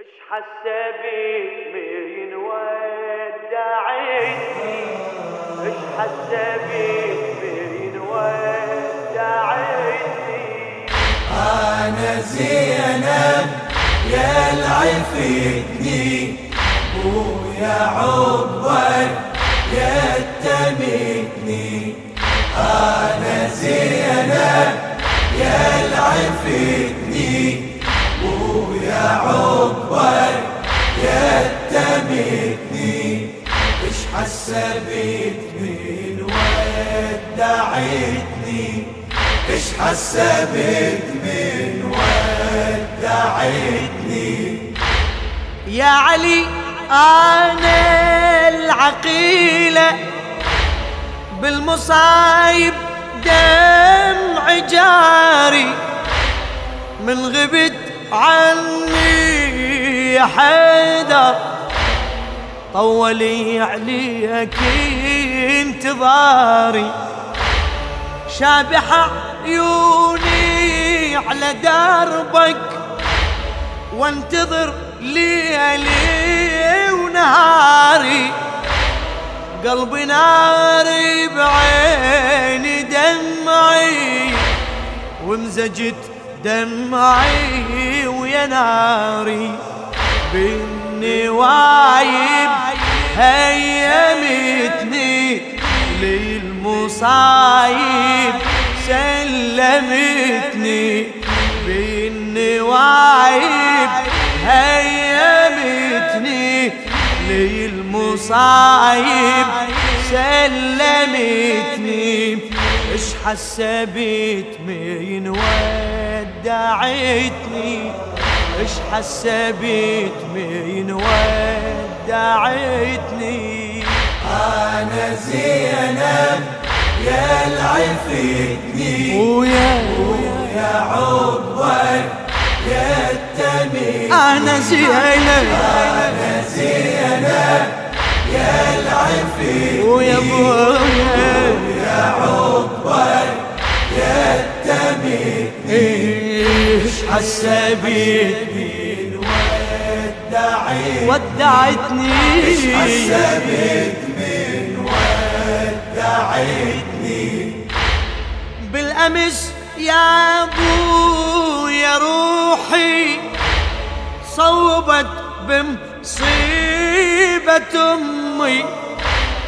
اش حسبت من ودعتني اش حسبت من ودعتني أنا زينب يا العفتني ويا عقبك يا أنا زينب بالمصايب دمع جاري من غبت عني يا حيدر. طولي عليك انتظاري. شابح عيوني على دربك. وانتظر ليلي ونهاري. قلبي ناري بعيني دمعي ومزجت دمعي ويا ناري. بالنوايب هيمتني للمصايب سلمتني. بالنوايب للمصايب سلمتني. اش حسبت من ودعتني اش حسبت من ودعتني أنا زينب يا العفتني ويا ويا عقبك يا التميم. أنا زينب. أنا زينب يا العفتني ويا ابويا يا عقبك يا التميم إيش حسبت من ودعتني ودعتني حسبت من ودعتني بالأمس يا ابو يا روحي صوبت بمصيبة أمي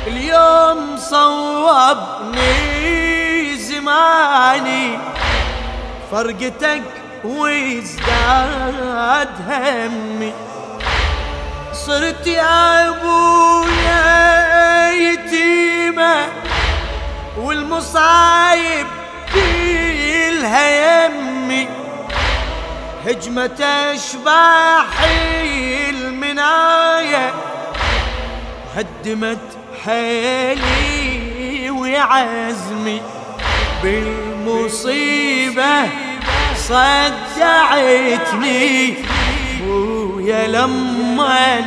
اليوم صوبني زماني. فرقتك وازداد همي. صرت يا أبويا يتيمة والمصايب كلها يمي هجمة أشباح هدمت حيلي وعزمي بالمصيبة صدعتني. ويا لما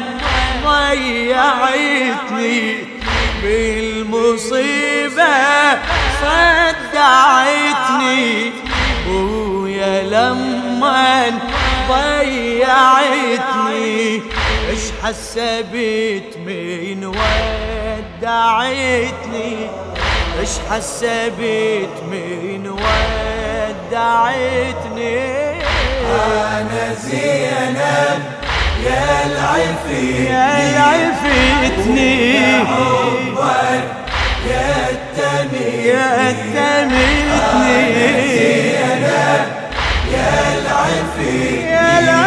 ضيعتني بالمصيبة صدعتني. ويا لما ضيعتني حسبت من ودعتني؟ اش حسبت من ودعتني؟ أنا زينب يا العفتني. يا عفتني حبك يا التميم يا تمتني يا العفتني يا لعفتني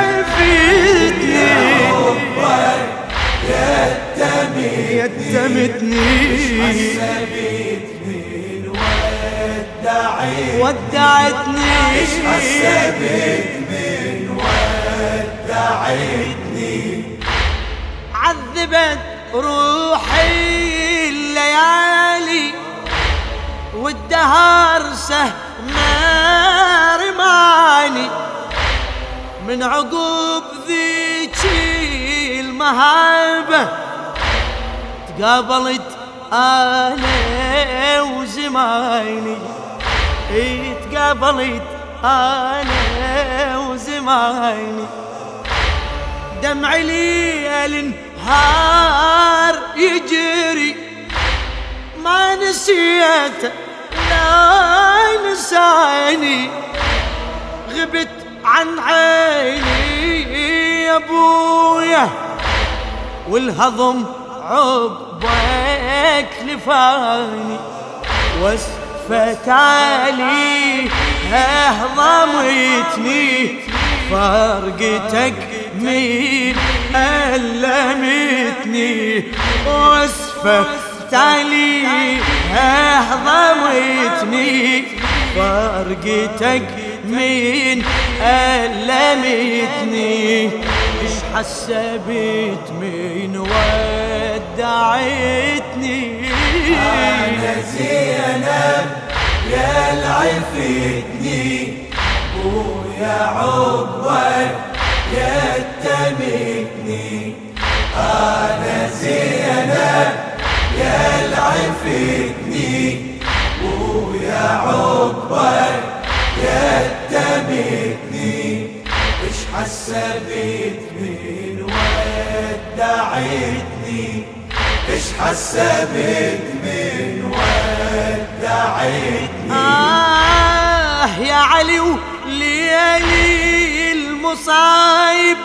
التميم يا تمتني حسبت من ودعتني. حسبت من ودعتني عذبت روحي الليالي والدهر سهم رماني من عقوب ذيك المهابة تقابلت أنا وزمايلي. إيه تقابلت أنا وزمايلي. دمع ليل نهار يجري. ما نسيته لا نساني غبت عن عيني يا أبويا. والهضم عقبك لفاني وسفت علي ضميتني فرقتك مين ألمتني؟ وسفت علي ضميتني فرقتك مين ألمتني؟ إش حسبت من ودعتني أنا زينب يا العفتني ويا عقبك يا أنا زينب يا العفتني ويا عقبك يا تمتني إيش حسبت من ودعتني إيش حسبت من ودعتني آه يا علي وليالي المصايب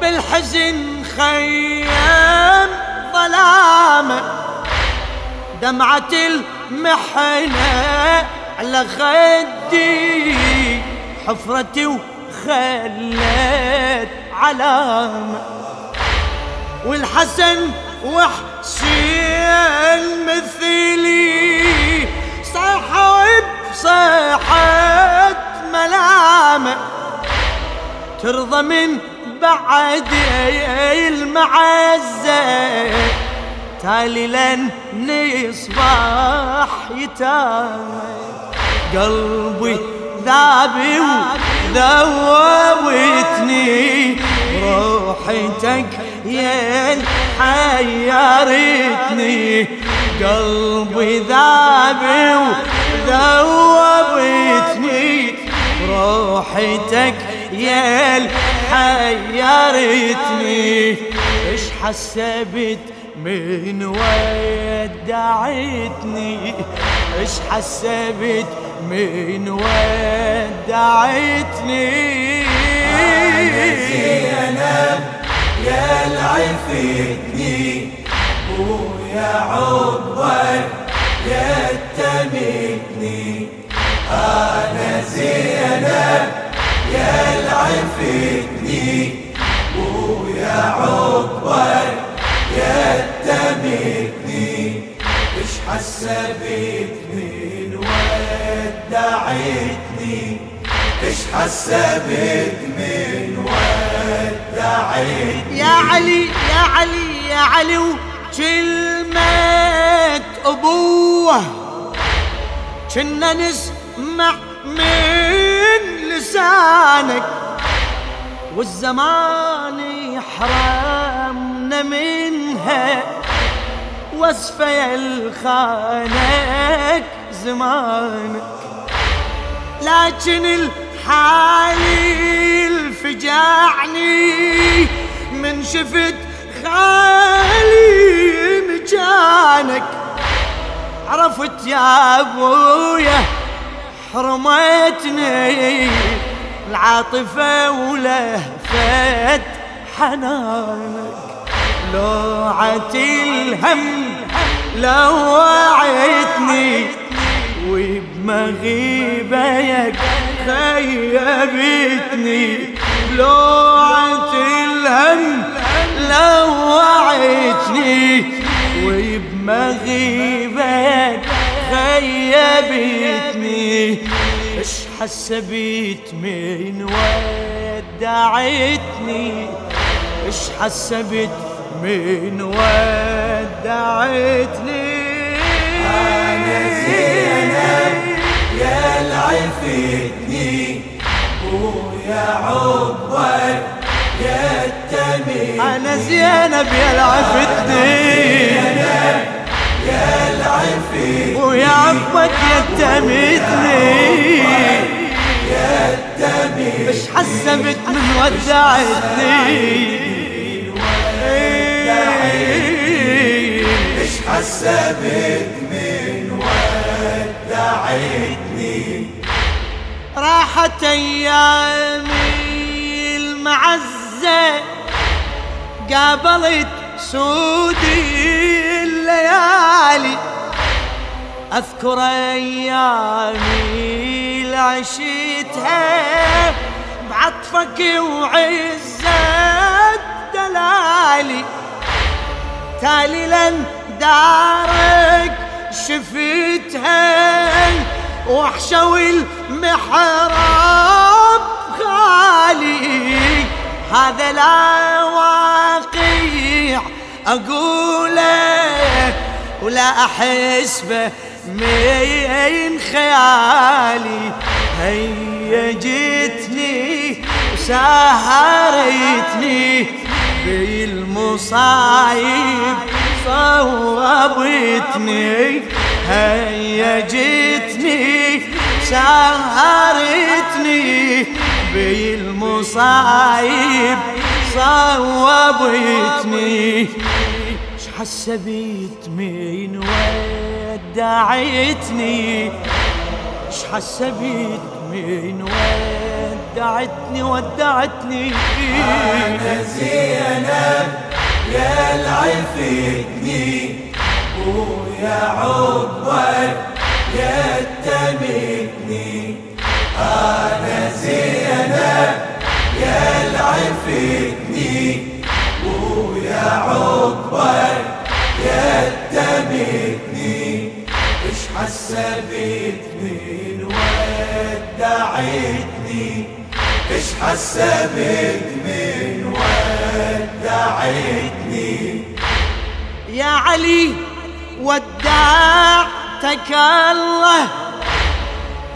بالحزن خيام ظلامة دمعة المحنة على خدي حفرتي وخلت علامة والحسن وحسين مثلي صاحوا بصيحة ملامة ترضى من بعد المعزة تالي لن نصبح يتامى قلبي ذابي وذوبتني روحتك يا حيرتني. قلبي ذابي وذوبتني. روحتك يا حيرتني. إيش حسبت من ودعتني إيش حسبت من ودعتني زينب يا العفتني ويا عقبك يا تمتني أنا زينب يا العفتني ويا عقبك يا تمتني إيش حسبت من ودعتني إيش حسبت من يا علي يا علي يا علي وكلمة أبوه. كنا نسمع من لسانك والزمان يحرمنا منها. وصفة الخانك زمانك لكن الحالي الفجعني من شفت خالي مكانك عرفت يا أبويا حرمتني العاطفة ولهفت حنانك. لوعة الهم لوعتني وبمغيبك خيبتني. لوعة الهم لوعتني وبمغيبك خيبتني إيش حسبت من ودعتني؟ إيش حسبت من ودعتني؟ أنا زينب يا العفتني ويا يا أنا زينب يا العفتني يا العفتني ويا عقبك يتمتني. تميل مش حسبت من ودعتني مش حسبت من ودعتني راحت أيامي المعزة. قابلت سودي الليالي. أذكر أيامي اللي عشيتها بعطفك وعزة دلالي تالي لن دارك شفتها وحشة والمحراب غالي هذا لا أقوله ولا أحس به من خيالي. هي جتني وسهرتني بالمصايب صوبتني هيجتني سهرتني بالمصايب صوبتني ش حسبت من ودعتني؟ ش حسبت من ودعتني ودعتني. أنا زينب يا العفتني ويا عقبك يا تمتني أنا زينب يا العفتني ويا عقبك يا تمتني إيش حسبت من ودعتني إيش حسبت من ودعتني يا علي ودعتك الله.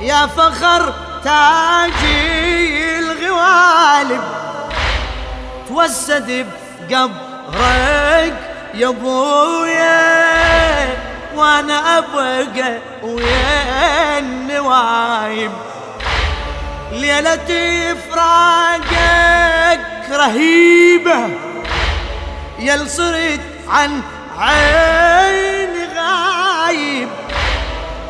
يا فخر تاجي الغوالب توسد بقبرك يا أبويا وأنا أبقى ويا النوايب ليلة فراقك رهيبة يل صرت عن عيني غايب.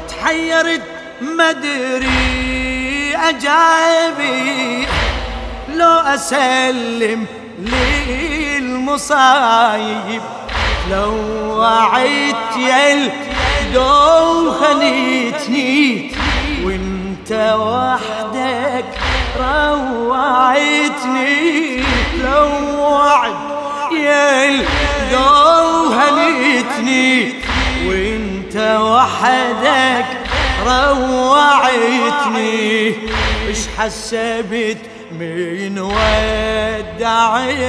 تحيرت مدري أجابي. لو أسلم للمصايب. لو وعيت يا الدو خليتني وانت وحدك روعتني. لو وعد يا الدو هنيتني وانت وحدك روعتني. إيش حسبت؟ من ودعتني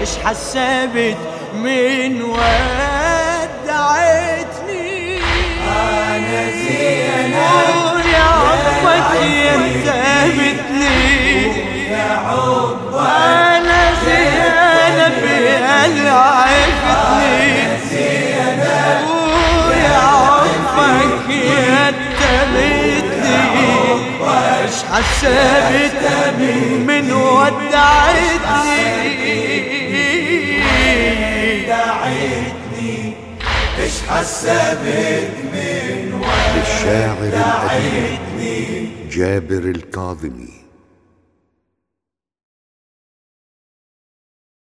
إيش حسبت؟ من ودعتني. أنا زينب يا عمك ينتبتني يا عقبك أنا زينب اللي حسبت من ودعتني. دعتني إيش حسبت من للشاعر الأديب ودعتني جابر الكاظمي.